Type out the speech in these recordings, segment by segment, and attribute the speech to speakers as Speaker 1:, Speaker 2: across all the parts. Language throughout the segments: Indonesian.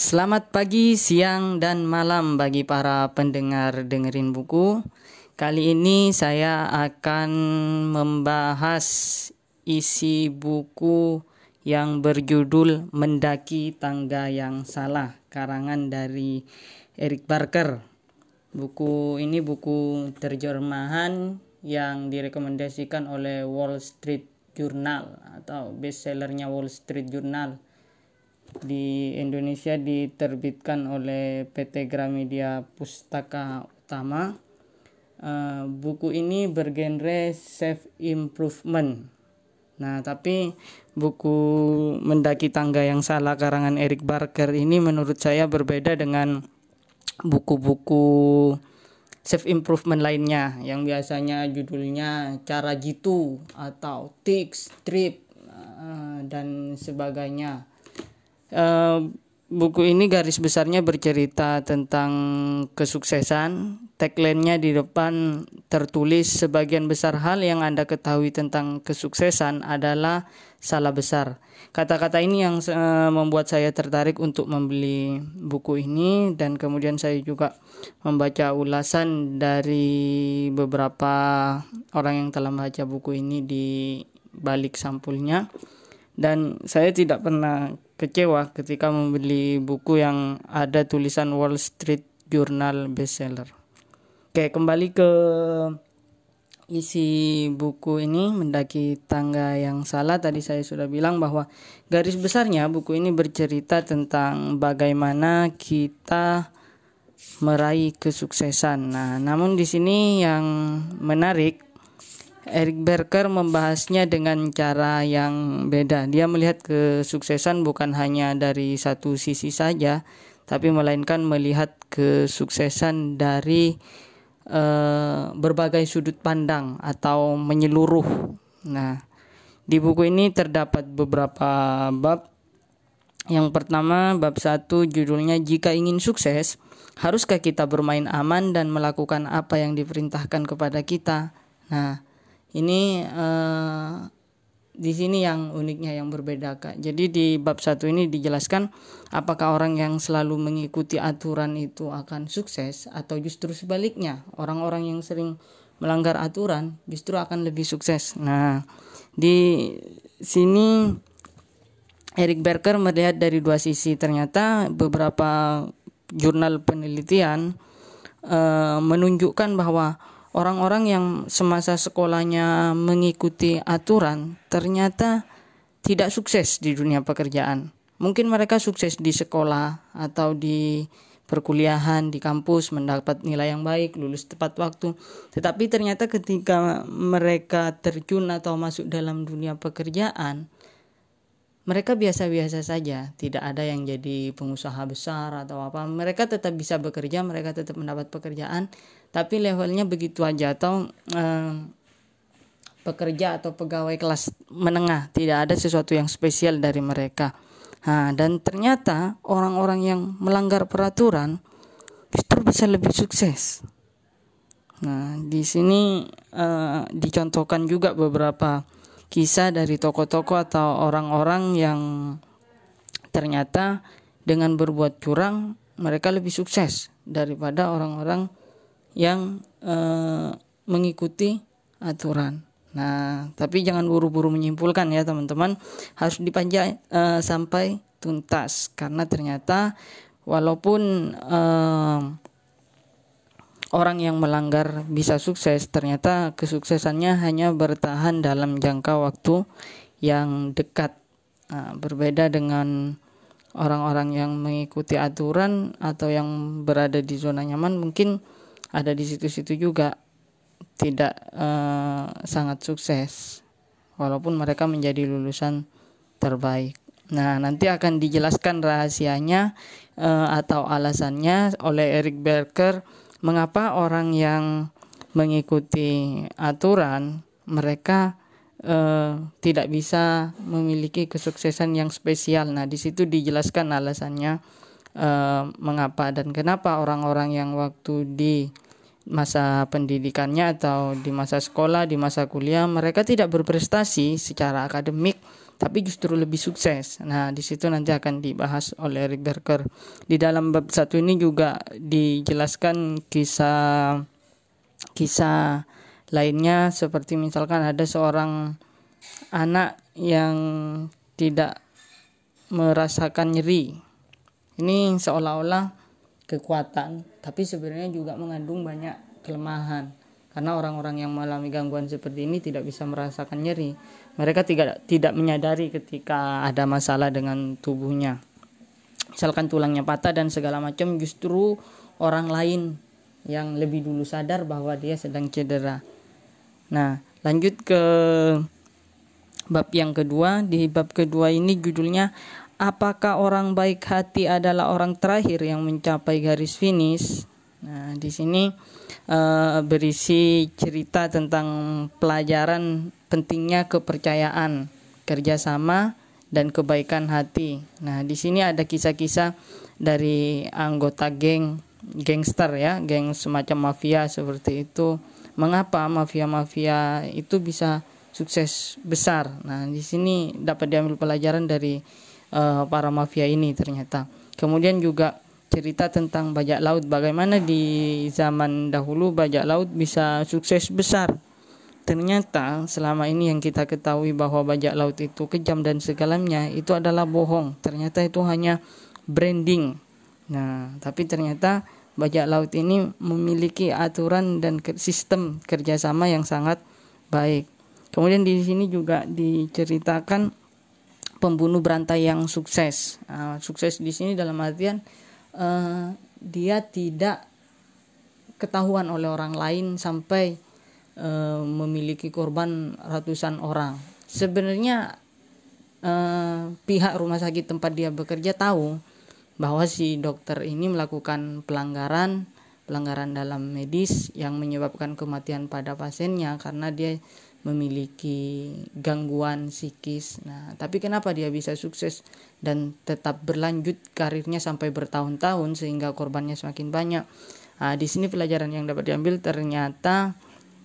Speaker 1: Selamat pagi, siang, dan malam bagi para pendengar dengerin buku. Kali ini saya akan membahas isi buku yang berjudul Mendaki Tangga yang Salah, karangan dari Eric Barker. Buku ini buku terjemahan yang direkomendasikan oleh Wall Street Journal atau bestsellernya Wall Street Journal di Indonesia diterbitkan oleh PT Gramedia Pustaka Utama. Uh, buku ini bergenre self improvement. Nah, tapi buku Mendaki Tangga yang Salah karangan Eric Barker ini menurut saya berbeda dengan buku-buku self improvement lainnya yang biasanya judulnya cara jitu atau tips, trip uh, dan sebagainya Uh, buku ini garis besarnya bercerita tentang kesuksesan. Tagline-nya di depan tertulis sebagian besar hal yang Anda ketahui tentang kesuksesan adalah salah besar. Kata-kata ini yang uh, membuat saya tertarik untuk membeli buku ini dan kemudian saya juga membaca ulasan dari beberapa orang yang telah membaca buku ini di balik sampulnya dan saya tidak pernah kecewa ketika membeli buku yang ada tulisan Wall Street Journal bestseller. Oke, kembali ke isi buku ini mendaki tangga yang salah tadi saya sudah bilang bahwa garis besarnya buku ini bercerita tentang bagaimana kita meraih kesuksesan. Nah, namun di sini yang menarik Eric Berker membahasnya dengan cara yang beda. Dia melihat kesuksesan bukan hanya dari satu sisi saja, tapi melainkan melihat kesuksesan dari uh, berbagai sudut pandang atau menyeluruh. Nah, di buku ini terdapat beberapa bab. Yang pertama, bab satu judulnya Jika ingin sukses, haruskah kita bermain aman dan melakukan apa yang diperintahkan kepada kita? Nah, ini uh, di sini yang uniknya yang berbeda kak. Jadi di bab satu ini dijelaskan apakah orang yang selalu mengikuti aturan itu akan sukses atau justru sebaliknya orang-orang yang sering melanggar aturan justru akan lebih sukses. Nah di sini Eric Berker melihat dari dua sisi. Ternyata beberapa jurnal penelitian uh, menunjukkan bahwa orang-orang yang semasa sekolahnya mengikuti aturan ternyata tidak sukses di dunia pekerjaan. Mungkin mereka sukses di sekolah atau di perkuliahan di kampus mendapat nilai yang baik, lulus tepat waktu. Tetapi ternyata ketika mereka terjun atau masuk dalam dunia pekerjaan, mereka biasa-biasa saja, tidak ada yang jadi pengusaha besar atau apa. Mereka tetap bisa bekerja, mereka tetap mendapat pekerjaan, tapi levelnya begitu aja atau eh, pekerja atau pegawai kelas menengah, tidak ada sesuatu yang spesial dari mereka. Nah, dan ternyata orang-orang yang melanggar peraturan justru bisa lebih sukses. Nah, di sini eh, dicontohkan juga beberapa kisah dari tokoh-tokoh atau orang-orang yang ternyata dengan berbuat curang mereka lebih sukses daripada orang-orang yang e, mengikuti aturan. Nah, tapi jangan buru-buru menyimpulkan ya teman-teman, harus dipanjang e, sampai tuntas karena ternyata walaupun e, orang yang melanggar bisa sukses, ternyata kesuksesannya hanya bertahan dalam jangka waktu yang dekat. Nah, berbeda dengan orang-orang yang mengikuti aturan atau yang berada di zona nyaman, mungkin ada di situ-situ juga tidak uh, sangat sukses, walaupun mereka menjadi lulusan terbaik. Nah, nanti akan dijelaskan rahasianya uh, atau alasannya oleh Eric Berker mengapa orang yang mengikuti aturan mereka eh, tidak bisa memiliki kesuksesan yang spesial. Nah, di situ dijelaskan alasannya eh, mengapa dan kenapa orang-orang yang waktu di masa pendidikannya atau di masa sekolah, di masa kuliah mereka tidak berprestasi secara akademik tapi justru lebih sukses. Nah, di situ nanti akan dibahas oleh Rick Berker. Di dalam bab satu ini juga dijelaskan kisah kisah lainnya seperti misalkan ada seorang anak yang tidak merasakan nyeri. Ini seolah-olah kekuatan, tapi sebenarnya juga mengandung banyak kelemahan. Karena orang-orang yang mengalami gangguan seperti ini tidak bisa merasakan nyeri. Mereka tidak tidak menyadari ketika ada masalah dengan tubuhnya. Misalkan tulangnya patah dan segala macam, justru orang lain yang lebih dulu sadar bahwa dia sedang cedera. Nah, lanjut ke bab yang kedua. Di bab kedua ini judulnya apakah orang baik hati adalah orang terakhir yang mencapai garis finish? Nah, di sini uh, berisi cerita tentang pelajaran pentingnya kepercayaan, kerjasama, dan kebaikan hati. Nah, di sini ada kisah-kisah dari anggota geng, gangster ya, geng semacam mafia seperti itu. Mengapa mafia-mafia itu bisa sukses besar? Nah, di sini dapat diambil pelajaran dari uh, para mafia ini ternyata. Kemudian juga cerita tentang bajak laut. Bagaimana di zaman dahulu bajak laut bisa sukses besar? Ternyata selama ini yang kita ketahui bahwa bajak laut itu kejam dan segalanya itu adalah bohong. Ternyata itu hanya branding. Nah tapi ternyata bajak laut ini memiliki aturan dan sistem kerjasama yang sangat baik. Kemudian di sini juga diceritakan pembunuh berantai yang sukses nah, sukses di sini dalam artian uh, dia tidak ketahuan oleh orang lain sampai uh, memiliki korban ratusan orang. Sebenarnya uh, pihak rumah sakit tempat dia bekerja tahu bahwa si dokter ini melakukan pelanggaran pelanggaran dalam medis yang menyebabkan kematian pada pasiennya karena dia memiliki gangguan psikis. Nah, tapi kenapa dia bisa sukses dan tetap berlanjut karirnya sampai bertahun-tahun sehingga korbannya semakin banyak? Nah, di sini pelajaran yang dapat diambil ternyata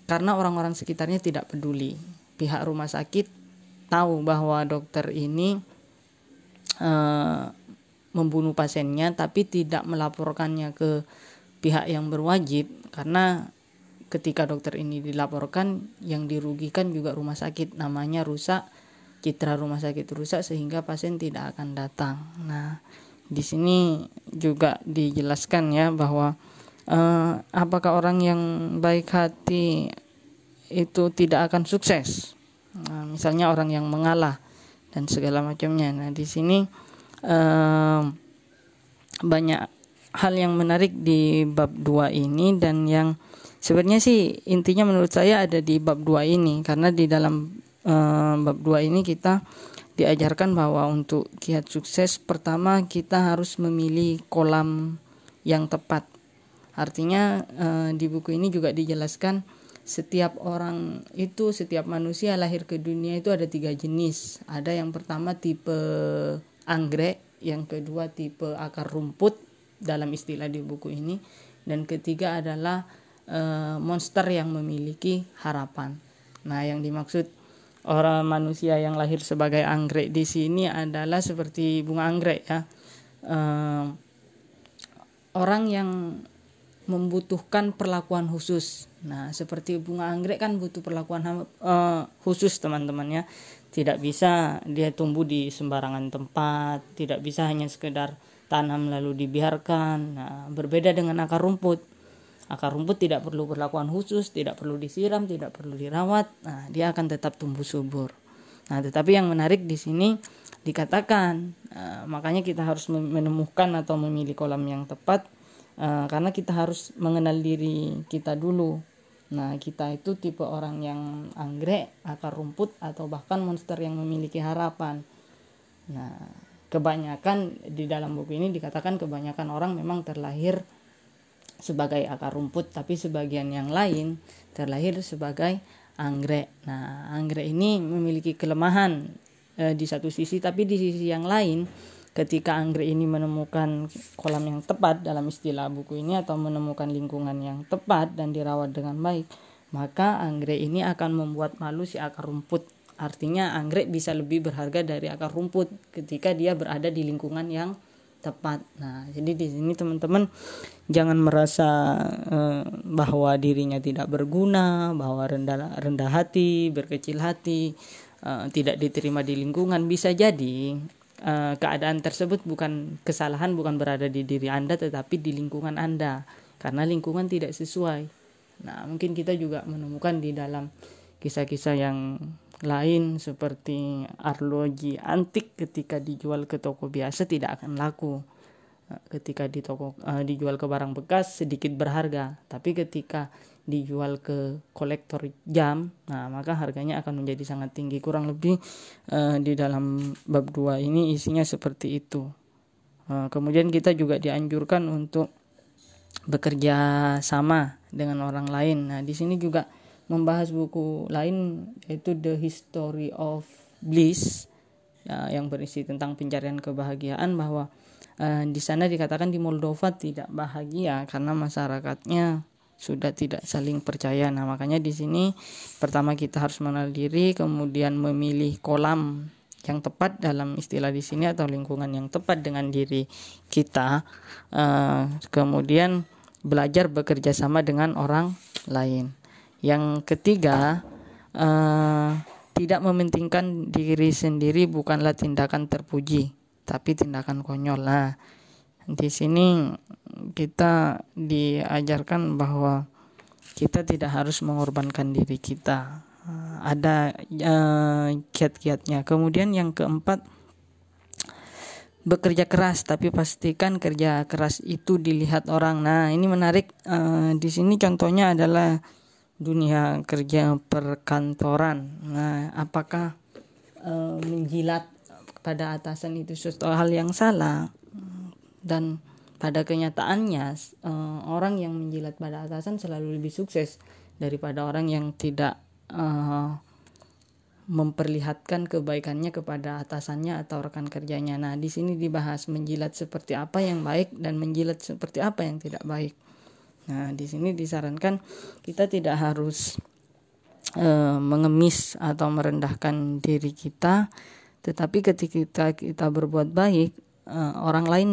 Speaker 1: karena orang-orang sekitarnya tidak peduli. Pihak rumah sakit tahu bahwa dokter ini uh, membunuh pasiennya tapi tidak melaporkannya ke pihak yang berwajib karena ketika dokter ini dilaporkan yang dirugikan juga rumah sakit namanya rusak citra rumah sakit rusak sehingga pasien tidak akan datang. Nah di sini juga dijelaskan ya bahwa eh, apakah orang yang baik hati itu tidak akan sukses? Nah, misalnya orang yang mengalah dan segala macamnya. Nah di sini eh, banyak hal yang menarik di bab 2 ini dan yang Sebenarnya sih intinya menurut saya ada di bab 2 ini karena di dalam uh, bab 2 ini kita diajarkan bahwa untuk kiat sukses pertama kita harus memilih kolam yang tepat. Artinya uh, di buku ini juga dijelaskan setiap orang itu setiap manusia lahir ke dunia itu ada tiga jenis. Ada yang pertama tipe anggrek, yang kedua tipe akar rumput dalam istilah di buku ini, dan ketiga adalah uh, monster yang memiliki harapan. Nah, yang dimaksud orang manusia yang lahir sebagai anggrek di sini adalah seperti bunga anggrek ya. Uh, orang yang membutuhkan perlakuan khusus. Nah, seperti bunga anggrek kan butuh perlakuan uh, khusus teman-teman ya. Tidak bisa dia tumbuh di sembarangan tempat, tidak bisa hanya sekedar tanam lalu dibiarkan. Nah, berbeda dengan akar rumput akar rumput tidak perlu perlakuan khusus, tidak perlu disiram, tidak perlu dirawat. Nah, dia akan tetap tumbuh subur. Nah, tetapi yang menarik di sini dikatakan, uh, makanya kita harus menemukan atau memilih kolam yang tepat, uh, karena kita harus mengenal diri kita dulu. Nah, kita itu tipe orang yang anggrek, akar rumput, atau bahkan monster yang memiliki harapan. Nah, kebanyakan di dalam buku ini dikatakan kebanyakan orang memang terlahir sebagai akar rumput tapi sebagian yang lain terlahir sebagai anggrek. Nah, anggrek ini memiliki kelemahan e, di satu sisi tapi di sisi yang lain ketika anggrek ini menemukan kolam yang tepat dalam istilah buku ini atau menemukan lingkungan yang tepat dan dirawat dengan baik, maka anggrek ini akan membuat malu si akar rumput artinya anggrek bisa lebih berharga dari akar rumput ketika dia berada di lingkungan yang tepat. Nah, jadi di sini teman-teman jangan merasa eh, bahwa dirinya tidak berguna, bahwa rendah rendah hati, berkecil hati, eh, tidak diterima di lingkungan. Bisa jadi eh, keadaan tersebut bukan kesalahan bukan berada di diri Anda tetapi di lingkungan Anda karena lingkungan tidak sesuai. Nah, mungkin kita juga menemukan di dalam kisah-kisah yang lain seperti arloji antik ketika dijual ke toko biasa tidak akan laku. Ketika di toko uh, dijual ke barang bekas sedikit berharga tapi ketika dijual ke kolektor jam nah maka harganya akan menjadi sangat tinggi. Kurang lebih uh, di dalam bab 2 ini isinya seperti itu. Uh, kemudian kita juga dianjurkan untuk bekerja sama dengan orang lain. Nah di sini juga membahas buku lain yaitu The History of Bliss uh, yang berisi tentang pencarian kebahagiaan bahwa uh, di sana dikatakan di Moldova tidak bahagia karena masyarakatnya sudah tidak saling percaya. Nah, makanya di sini pertama kita harus mengenal diri, kemudian memilih kolam yang tepat dalam istilah di sini atau lingkungan yang tepat dengan diri kita. Uh, kemudian belajar bekerja sama dengan orang lain. Yang ketiga, uh, tidak mementingkan diri sendiri bukanlah tindakan terpuji tapi tindakan konyol. Nah, di sini kita diajarkan bahwa kita tidak harus mengorbankan diri kita. Ada uh, kiat-kiatnya. Kemudian yang keempat bekerja keras tapi pastikan kerja keras itu dilihat orang. Nah, ini menarik uh, di sini contohnya adalah dunia kerja perkantoran. Nah, apakah uh, menjilat pada atasan itu sesuatu hal yang salah dan pada kenyataannya uh, orang yang menjilat pada atasan selalu lebih sukses daripada orang yang tidak uh, memperlihatkan kebaikannya kepada atasannya atau rekan kerjanya. Nah, di sini dibahas menjilat seperti apa yang baik dan menjilat seperti apa yang tidak baik. Nah, di sini disarankan kita tidak harus uh, mengemis atau merendahkan diri kita tetapi ketika kita berbuat baik, uh, orang lain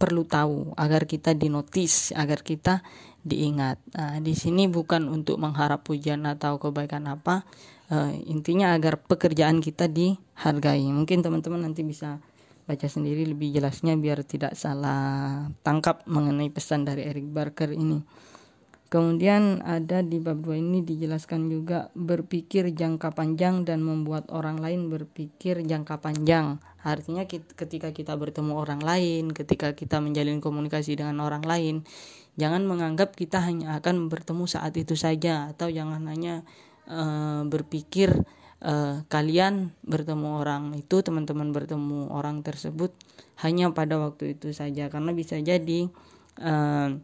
Speaker 1: perlu tahu agar kita dinotis, agar kita diingat. Nah, di sini bukan untuk mengharap pujian atau kebaikan apa, uh, intinya agar pekerjaan kita dihargai. Mungkin teman-teman nanti bisa baca sendiri lebih jelasnya biar tidak salah tangkap mengenai pesan dari Eric Barker ini. Kemudian ada di bab 2 ini dijelaskan juga berpikir jangka panjang dan membuat orang lain berpikir jangka panjang. Artinya ketika kita bertemu orang lain, ketika kita menjalin komunikasi dengan orang lain, jangan menganggap kita hanya akan bertemu saat itu saja atau jangan hanya uh, berpikir uh, kalian bertemu orang itu, teman-teman bertemu orang tersebut hanya pada waktu itu saja karena bisa jadi uh,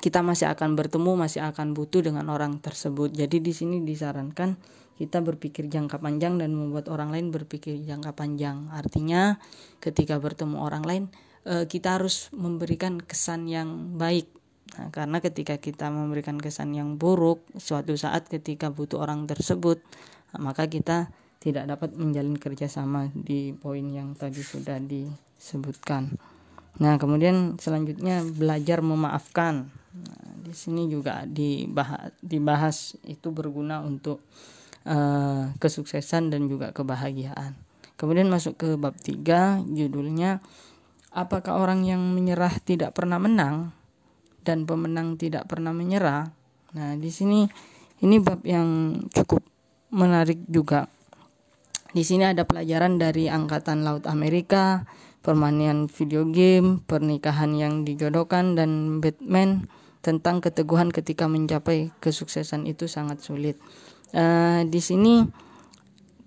Speaker 1: kita masih akan bertemu, masih akan butuh dengan orang tersebut. Jadi di sini disarankan kita berpikir jangka panjang dan membuat orang lain berpikir jangka panjang. Artinya ketika bertemu orang lain eh, kita harus memberikan kesan yang baik. Nah, karena ketika kita memberikan kesan yang buruk, suatu saat ketika butuh orang tersebut, maka kita tidak dapat menjalin kerjasama di poin yang tadi sudah disebutkan. Nah, kemudian selanjutnya belajar memaafkan. Nah, di sini juga dibahas, dibahas itu berguna untuk uh, kesuksesan dan juga kebahagiaan. Kemudian masuk ke bab 3, judulnya apakah orang yang menyerah tidak pernah menang dan pemenang tidak pernah menyerah. Nah, di sini ini bab yang cukup menarik juga. Di sini ada pelajaran dari Angkatan Laut Amerika, permainan video game, pernikahan yang dijodohkan dan Batman tentang keteguhan ketika mencapai kesuksesan itu sangat sulit. Uh, di sini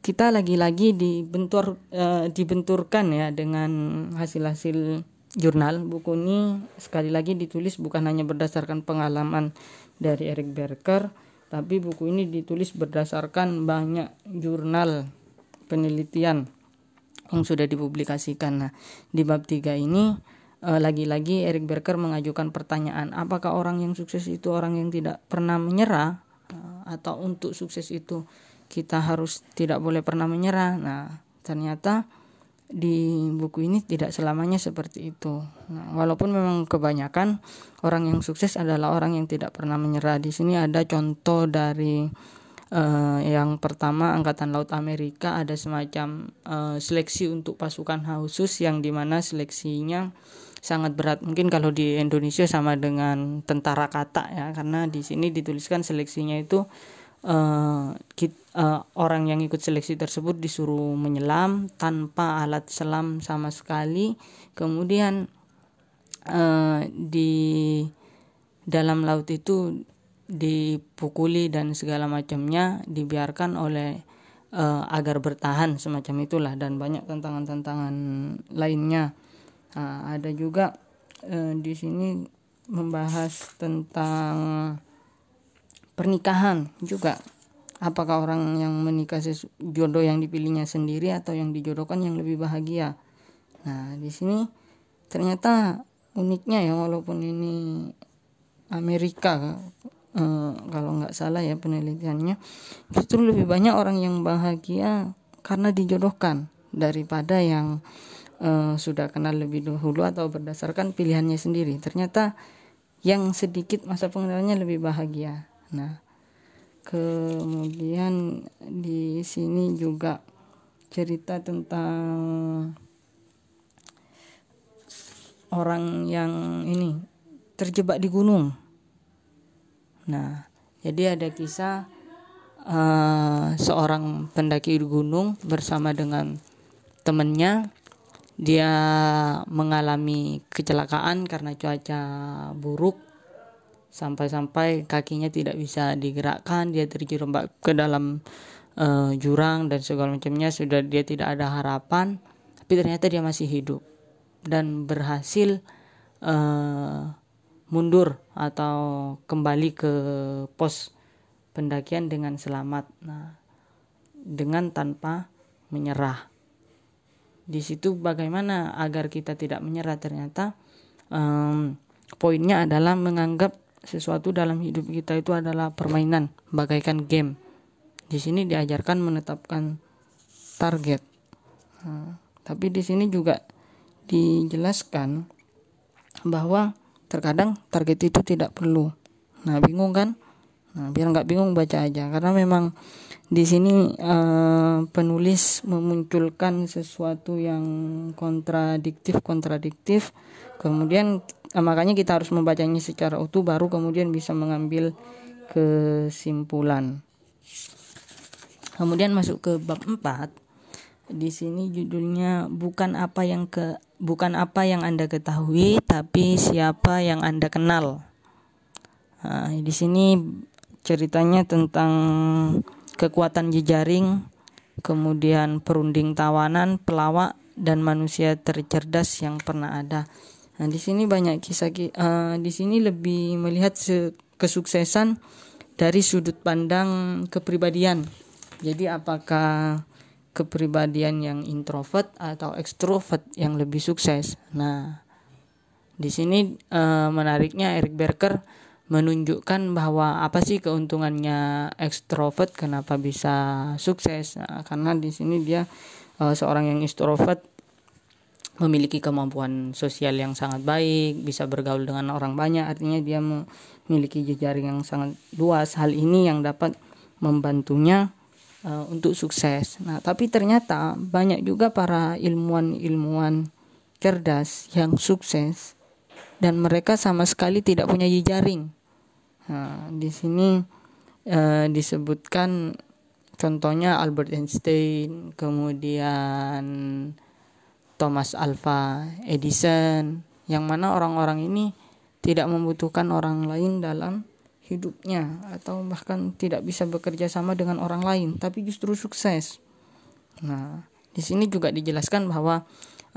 Speaker 1: kita lagi-lagi dibentur uh, dibenturkan ya dengan hasil-hasil jurnal. Buku ini sekali lagi ditulis bukan hanya berdasarkan pengalaman dari Eric Berker, tapi buku ini ditulis berdasarkan banyak jurnal penelitian yang sudah dipublikasikan. Nah, di bab 3 ini Eh, lagi-lagi Eric Berker mengajukan pertanyaan apakah orang yang sukses itu orang yang tidak pernah menyerah uh, atau untuk sukses itu kita harus tidak boleh pernah menyerah. Nah, ternyata di buku ini tidak selamanya seperti itu. Nah, walaupun memang kebanyakan orang yang sukses adalah orang yang tidak pernah menyerah. Di sini ada contoh dari uh, yang pertama Angkatan Laut Amerika ada semacam uh, seleksi untuk pasukan khusus yang di mana seleksinya sangat berat. Mungkin kalau di Indonesia sama dengan tentara kata ya, karena di sini dituliskan seleksinya itu uh, kit, uh, orang yang ikut seleksi tersebut disuruh menyelam tanpa alat selam sama sekali. Kemudian uh, di dalam laut itu dipukuli dan segala macamnya dibiarkan oleh uh, agar bertahan semacam itulah dan banyak tantangan-tantangan lainnya. Uh, ada juga uh, di sini membahas tentang pernikahan juga. Apakah orang yang menikah jodoh yang dipilihnya sendiri atau yang dijodohkan yang lebih bahagia? Nah di sini ternyata uniknya ya walaupun ini Amerika eh, kalau nggak salah ya penelitiannya justru lebih banyak orang yang bahagia karena dijodohkan daripada yang eh, sudah kenal lebih dahulu atau berdasarkan pilihannya sendiri. Ternyata yang sedikit masa pengenalannya lebih bahagia Nah, kemudian di sini juga cerita tentang orang yang ini terjebak di gunung. Nah, jadi ada kisah uh, seorang pendaki di gunung bersama dengan temannya. Dia mengalami kecelakaan karena cuaca buruk sampai-sampai kakinya tidak bisa digerakkan dia terjerembab ke dalam uh, jurang dan segala macamnya sudah dia tidak ada harapan tapi ternyata dia masih hidup dan berhasil uh, mundur atau kembali ke pos pendakian dengan selamat. Nah dengan tanpa menyerah. Di situ bagaimana agar kita tidak menyerah? Ternyata um, poinnya adalah menganggap sesuatu dalam hidup kita itu adalah permainan bagaikan game. Di sini diajarkan menetapkan target. Nah, tapi di sini juga dijelaskan bahwa terkadang target itu tidak perlu. Nah bingung kan? Nah biar nggak bingung baca aja karena memang di sini uh, penulis memunculkan sesuatu yang kontradiktif kontradiktif kemudian Nah, makanya kita harus membacanya secara utuh baru kemudian bisa mengambil kesimpulan. Kemudian masuk ke bab 4. Di sini judulnya bukan apa yang ke bukan apa yang Anda ketahui tapi siapa yang Anda kenal. Nah, di sini ceritanya tentang kekuatan jejaring, kemudian perunding tawanan, pelawak dan manusia tercerdas yang pernah ada. Nah, di sini banyak kisah uh, di sini lebih melihat kesuksesan dari sudut pandang kepribadian. Jadi apakah kepribadian yang introvert atau ekstrovert yang lebih sukses? Nah, di sini uh, menariknya Eric Berker menunjukkan bahwa apa sih keuntungannya ekstrovert kenapa bisa sukses? Nah, karena di sini dia uh, seorang yang introvert memiliki kemampuan sosial yang sangat baik, bisa bergaul dengan orang banyak, artinya dia memiliki jejaring yang sangat luas. Hal ini yang dapat membantunya uh, untuk sukses. Nah, tapi ternyata banyak juga para ilmuwan-ilmuwan cerdas yang sukses dan mereka sama sekali tidak punya jejaring. Nah, di sini uh, disebutkan contohnya Albert Einstein, kemudian Thomas Alva Edison yang mana orang-orang ini tidak membutuhkan orang lain dalam hidupnya atau bahkan tidak bisa bekerja sama dengan orang lain tapi justru sukses. Nah, di sini juga dijelaskan bahwa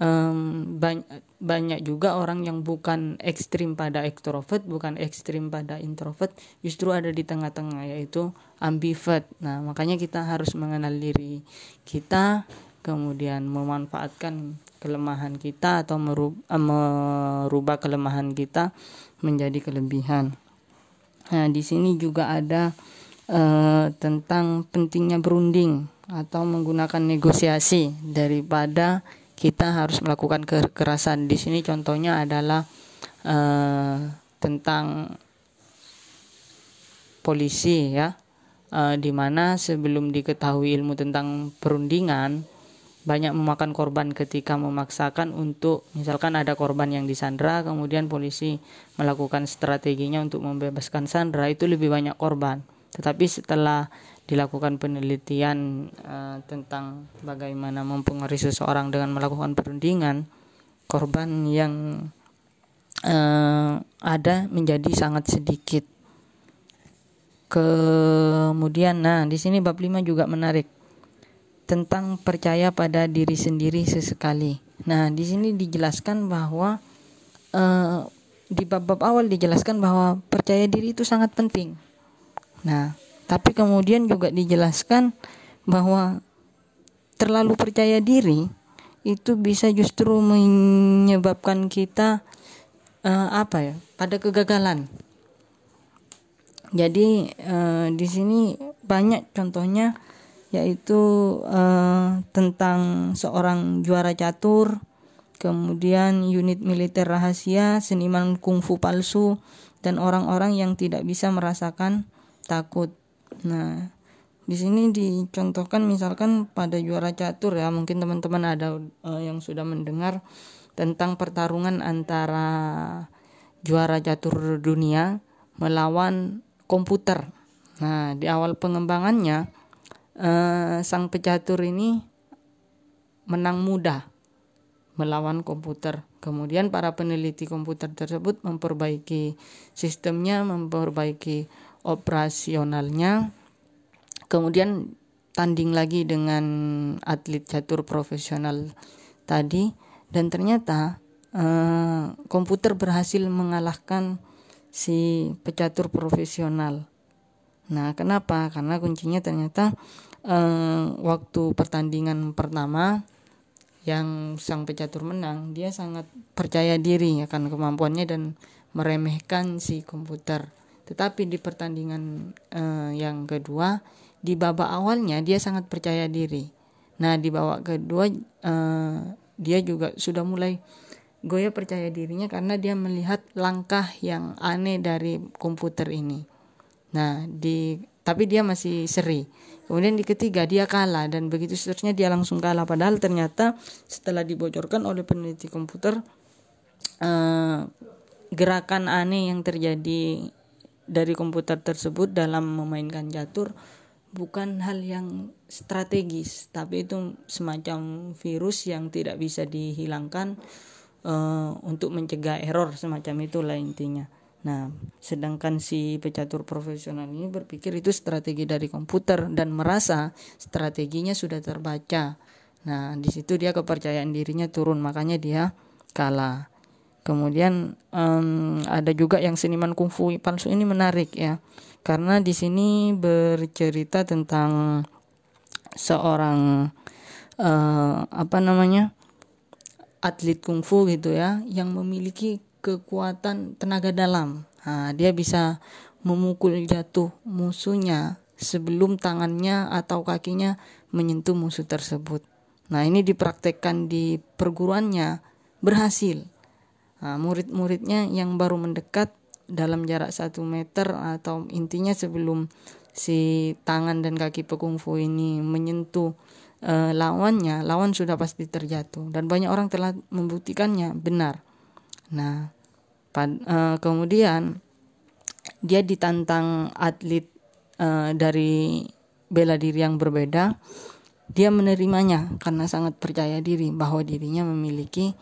Speaker 1: um, banyak, banyak juga orang yang bukan ekstrim pada ekstrovert, bukan ekstrim pada introvert, justru ada di tengah-tengah yaitu ambivert. Nah, makanya kita harus mengenal diri kita, kemudian memanfaatkan kelemahan kita atau eh, merubah kelemahan kita menjadi kelebihan. Nah, di sini juga ada uh, tentang pentingnya berunding atau menggunakan negosiasi daripada kita harus melakukan kekerasan. Di sini contohnya adalah uh, tentang polisi ya, uh, di mana sebelum diketahui ilmu tentang perundingan banyak memakan korban ketika memaksakan untuk misalkan ada korban yang disandra kemudian polisi melakukan strateginya untuk membebaskan sandra itu lebih banyak korban tetapi setelah dilakukan penelitian uh, tentang bagaimana mempengaruhi seseorang dengan melakukan perundingan korban yang uh, ada menjadi sangat sedikit kemudian nah di sini bab 5 juga menarik tentang percaya pada diri sendiri sesekali. Nah, di sini dijelaskan bahwa uh, di bab-bab awal dijelaskan bahwa percaya diri itu sangat penting. Nah, tapi kemudian juga dijelaskan bahwa terlalu percaya diri itu bisa justru menyebabkan kita uh, apa ya pada kegagalan. Jadi uh, di sini banyak contohnya yaitu uh, tentang seorang juara catur, kemudian unit militer rahasia, seniman kungfu palsu, dan orang-orang yang tidak bisa merasakan takut. Nah, di sini dicontohkan misalkan pada juara catur ya, mungkin teman-teman ada uh, yang sudah mendengar tentang pertarungan antara juara catur dunia melawan komputer. Nah, di awal pengembangannya uh, sang pecatur ini menang mudah melawan komputer. Kemudian para peneliti komputer tersebut memperbaiki sistemnya, memperbaiki operasionalnya. Kemudian tanding lagi dengan atlet catur profesional tadi dan ternyata uh, komputer berhasil mengalahkan si pecatur profesional. Nah, kenapa? Karena kuncinya ternyata eh, waktu pertandingan pertama yang sang pecatur menang dia sangat percaya diri akan kemampuannya dan meremehkan si komputer tetapi di pertandingan eh, yang kedua di babak awalnya dia sangat percaya diri. Nah di babak kedua eh, dia juga sudah mulai goya percaya dirinya karena dia melihat langkah yang aneh dari komputer ini. Nah di tapi dia masih seri. Kemudian di ketiga dia kalah dan begitu seterusnya dia langsung kalah. Padahal ternyata setelah dibocorkan oleh peneliti komputer uh, gerakan aneh yang terjadi dari komputer tersebut dalam memainkan catur bukan hal yang strategis, tapi itu semacam virus yang tidak bisa dihilangkan uh, untuk mencegah error semacam itulah intinya. Nah, sedangkan si pecatur profesional ini berpikir itu strategi dari komputer dan merasa strateginya sudah terbaca. Nah, di situ dia kepercayaan dirinya turun, makanya dia kalah. Kemudian um, ada juga yang seniman kungfu palsu ini menarik ya, karena di sini bercerita tentang seorang uh, apa namanya atlet kungfu gitu ya, yang memiliki kekuatan tenaga dalam. Nah, dia bisa memukul jatuh musuhnya sebelum tangannya atau kakinya menyentuh musuh tersebut. Nah, ini dipraktekkan di perguruannya berhasil. Nah, murid-muridnya yang baru mendekat dalam jarak satu meter atau intinya sebelum si tangan dan kaki pekungfu ini menyentuh e, lawannya, lawan sudah pasti terjatuh dan banyak orang telah membuktikannya benar. Nah, pad, uh, kemudian dia ditantang atlet uh, dari bela diri yang berbeda. Dia menerimanya karena sangat percaya diri bahwa dirinya memiliki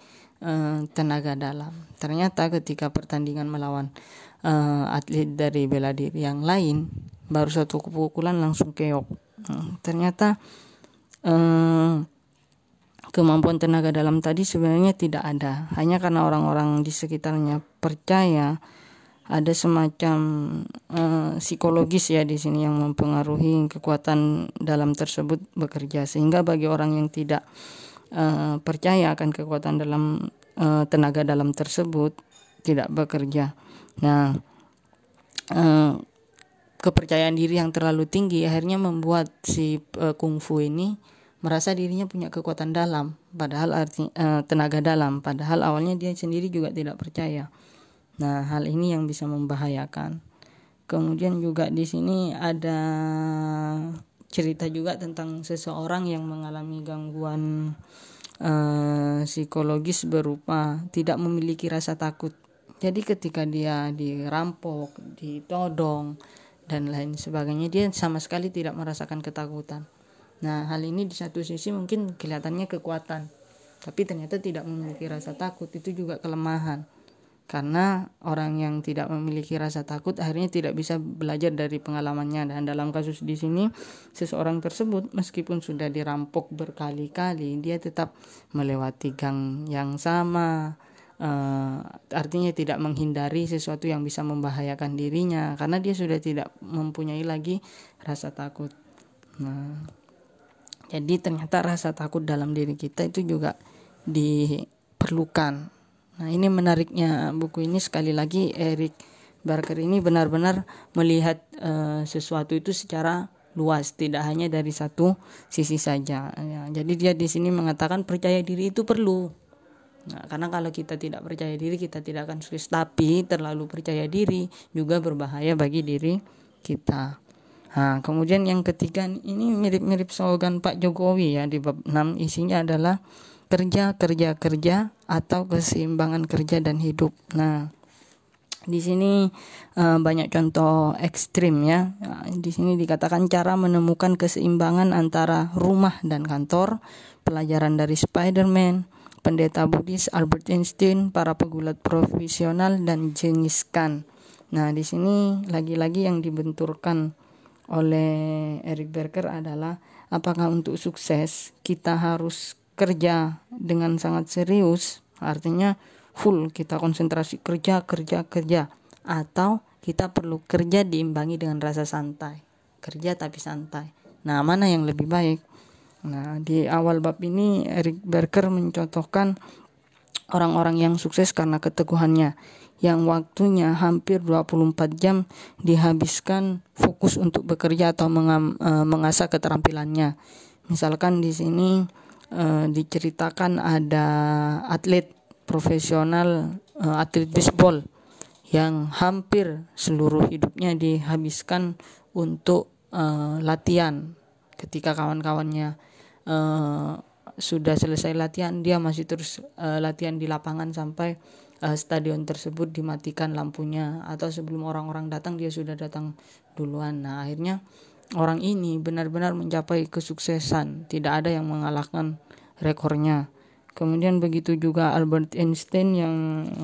Speaker 1: uh, tenaga dalam. Ternyata ketika pertandingan melawan uh, atlet dari bela diri yang lain, baru satu pukulan langsung keok. Uh, ternyata uh, kemampuan tenaga dalam tadi sebenarnya tidak ada hanya karena orang-orang di sekitarnya percaya ada semacam uh, psikologis ya di sini yang mempengaruhi kekuatan dalam tersebut bekerja sehingga bagi orang yang tidak uh, percaya akan kekuatan dalam uh, tenaga dalam tersebut tidak bekerja. Nah, uh, kepercayaan diri yang terlalu tinggi akhirnya membuat si uh, kungfu ini merasa dirinya punya kekuatan dalam padahal arti uh, tenaga dalam. Padahal awalnya dia sendiri juga tidak percaya. Nah hal ini yang bisa membahayakan. Kemudian juga di sini ada cerita juga tentang seseorang yang mengalami gangguan uh, psikologis berupa tidak memiliki rasa takut. Jadi ketika dia dirampok ditodong dan lain sebagainya dia sama sekali tidak merasakan ketakutan. Nah hal ini di satu sisi mungkin kelihatannya kekuatan tapi ternyata tidak memiliki rasa takut. Itu juga kelemahan karena orang yang tidak memiliki rasa takut akhirnya tidak bisa belajar dari pengalamannya dan dalam kasus di sini seseorang tersebut meskipun sudah dirampok berkali-kali dia tetap melewati gang yang sama uh, artinya tidak menghindari sesuatu yang bisa membahayakan dirinya karena dia sudah tidak mempunyai lagi rasa takut. Nah, jadi ternyata rasa takut dalam diri kita itu juga diperlukan. Nah, ini menariknya buku ini sekali lagi Eric Barker ini benar-benar melihat uh, sesuatu itu secara luas, tidak hanya dari satu sisi saja. Ya, jadi dia di sini mengatakan percaya diri itu perlu Nah, karena kalau kita tidak percaya diri, kita tidak akan sukses. Tapi terlalu percaya diri juga berbahaya bagi diri kita. Nah, kemudian yang ketiga ini mirip-mirip slogan Pak Jokowi ya di bab 6 isinya adalah kerja kerja kerja atau keseimbangan kerja dan hidup. Nah, di sini uh, banyak contoh ekstrim ya. Di sini dikatakan cara menemukan keseimbangan antara rumah dan kantor, pelajaran dari Spider-Man, pendeta Buddhis Albert Einstein, para pegulat profesional dan Genghis Khan. Nah, di sini lagi-lagi yang dibenturkan oleh Eric Berger adalah apakah untuk sukses kita harus kerja dengan sangat serius, artinya full kita konsentrasi kerja kerja kerja atau kita perlu kerja diimbangi dengan rasa santai. Kerja tapi santai. Nah, mana yang lebih baik? Nah, di awal bab ini Eric Berger mencontohkan orang-orang yang sukses karena keteguhannya yang waktunya hampir 24 jam dihabiskan fokus untuk bekerja atau mengam, e, mengasah keterampilannya. Misalkan di sini e, diceritakan ada atlet profesional e, atlet baseball yang hampir seluruh hidupnya dihabiskan untuk e, latihan. Ketika kawan-kawannya uh, sudah selesai latihan dia masih terus uh, latihan di lapangan sampai uh, stadion tersebut dimatikan lampunya. Atau sebelum orang-orang datang dia sudah datang duluan. Nah akhirnya orang ini benar-benar mencapai kesuksesan tidak ada yang mengalahkan rekornya kemudian begitu juga Albert Einstein yang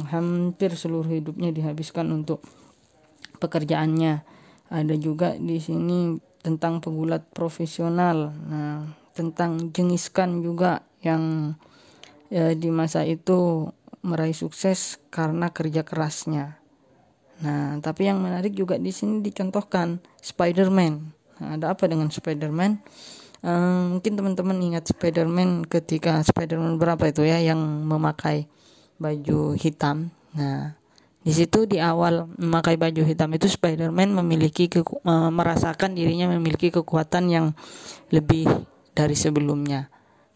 Speaker 1: hampir seluruh hidupnya dihabiskan untuk pekerjaannya ada juga di sini tentang pegulat profesional nah tentang jengiskan juga yang ya, di masa itu meraih sukses karena kerja kerasnya. Nah, tapi yang menarik juga di sini dicontohkan Spider-Man. Nah, ada apa dengan Spider-Man? Um, mungkin teman-teman ingat Spider-Man ketika Spider-Man berapa itu ya yang memakai baju hitam. Nah, di situ di awal memakai baju hitam itu Spider-Man memiliki merasakan dirinya memiliki kekuatan yang lebih dari sebelumnya.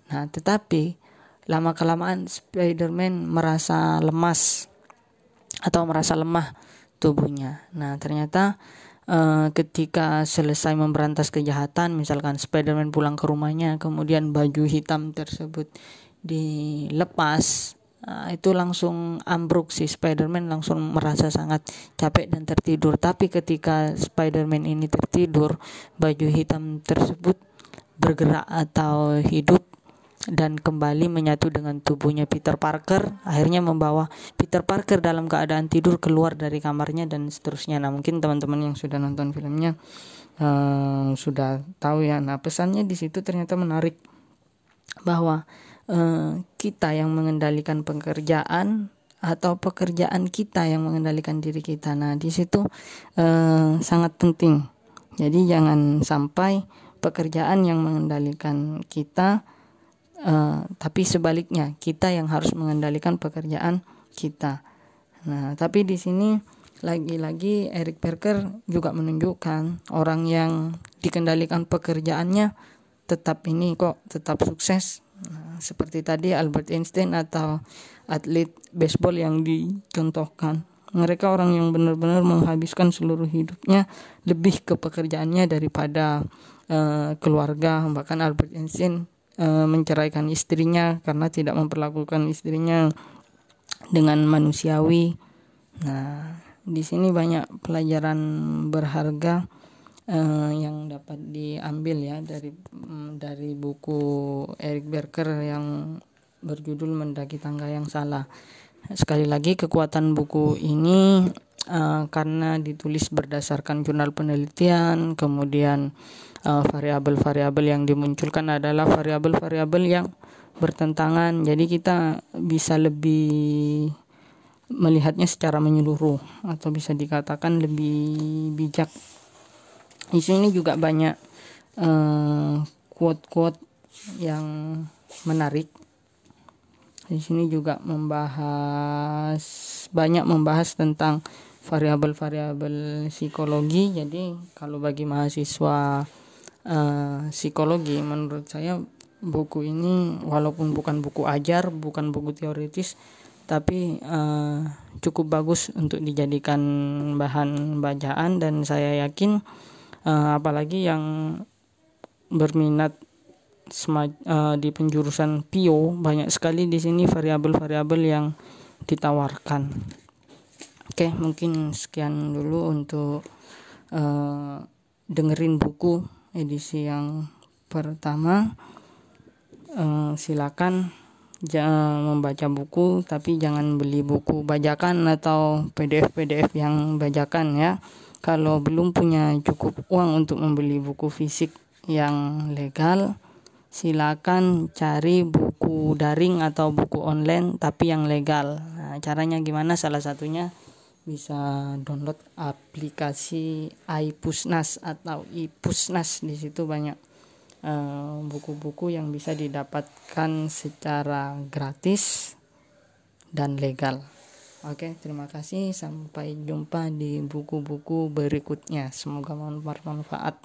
Speaker 1: Nah, tetapi lama kelamaan Spider-Man merasa lemas atau merasa lemah tubuhnya. Nah, ternyata uh, ketika selesai memberantas kejahatan, misalkan Spider-Man pulang ke rumahnya, kemudian baju hitam tersebut dilepas, uh, itu langsung ambruk si Spider-Man langsung merasa sangat capek dan tertidur. Tapi ketika Spider-Man ini tertidur, baju hitam tersebut bergerak atau hidup dan kembali menyatu dengan tubuhnya Peter Parker. Akhirnya membawa Peter Parker dalam keadaan tidur keluar dari kamarnya dan seterusnya. Nah mungkin teman-teman yang sudah nonton filmnya uh, sudah tahu ya. Nah pesannya di situ ternyata menarik bahwa uh, kita yang mengendalikan pekerjaan atau pekerjaan kita yang mengendalikan diri kita. Nah di situ uh, sangat penting. Jadi jangan sampai pekerjaan yang mengendalikan kita, uh, tapi sebaliknya kita yang harus mengendalikan pekerjaan kita. Nah, tapi di sini lagi-lagi Eric Perker juga menunjukkan orang yang dikendalikan pekerjaannya tetap ini kok tetap sukses. Nah, seperti tadi Albert Einstein atau atlet baseball yang dicontohkan. Mereka orang yang benar-benar menghabiskan seluruh hidupnya lebih ke pekerjaannya daripada uh, keluarga. Bahkan Albert Einstein menceraikan istrinya karena tidak memperlakukan istrinya dengan manusiawi nah di sini banyak pelajaran berharga uh, yang dapat diambil ya dari um, dari buku Eric Berker yang berjudul Mendaki Tangga yang Salah. Sekali lagi kekuatan buku ini uh, karena ditulis berdasarkan jurnal penelitian, kemudian variabel variabel-variabel yang dimunculkan adalah variabel-variabel yang bertentangan. Jadi kita bisa lebih melihatnya secara menyeluruh atau bisa dikatakan lebih bijak. Di sini juga banyak uh, quote-quote yang menarik. Di sini juga membahas banyak membahas tentang variabel-variabel psikologi. Jadi kalau bagi mahasiswa uh, psikologi menurut saya buku ini walaupun bukan buku ajar, bukan buku teoritis, tapi uh, cukup bagus untuk dijadikan bahan bacaan dan saya yakin uh, apalagi yang berminat uh, di penjurusan PIO banyak sekali di sini variabel-variabel yang ditawarkan. Oke, mungkin sekian dulu untuk uh, dengerin buku edisi yang pertama. Uh, silakan jangan membaca buku tapi jangan beli buku bajakan atau PDF-PDF yang bajakan ya. Kalau belum punya cukup uang untuk membeli buku fisik yang legal, silakan cari buku daring atau buku online tapi yang legal. Nah, caranya gimana? Salah satunya bisa download aplikasi iPusnas atau iPusnas di situ banyak Eh, buku-buku uh, yang bisa didapatkan secara gratis dan legal. Oke, terima kasih. Sampai jumpa di buku-buku berikutnya. Semoga bermanfaat.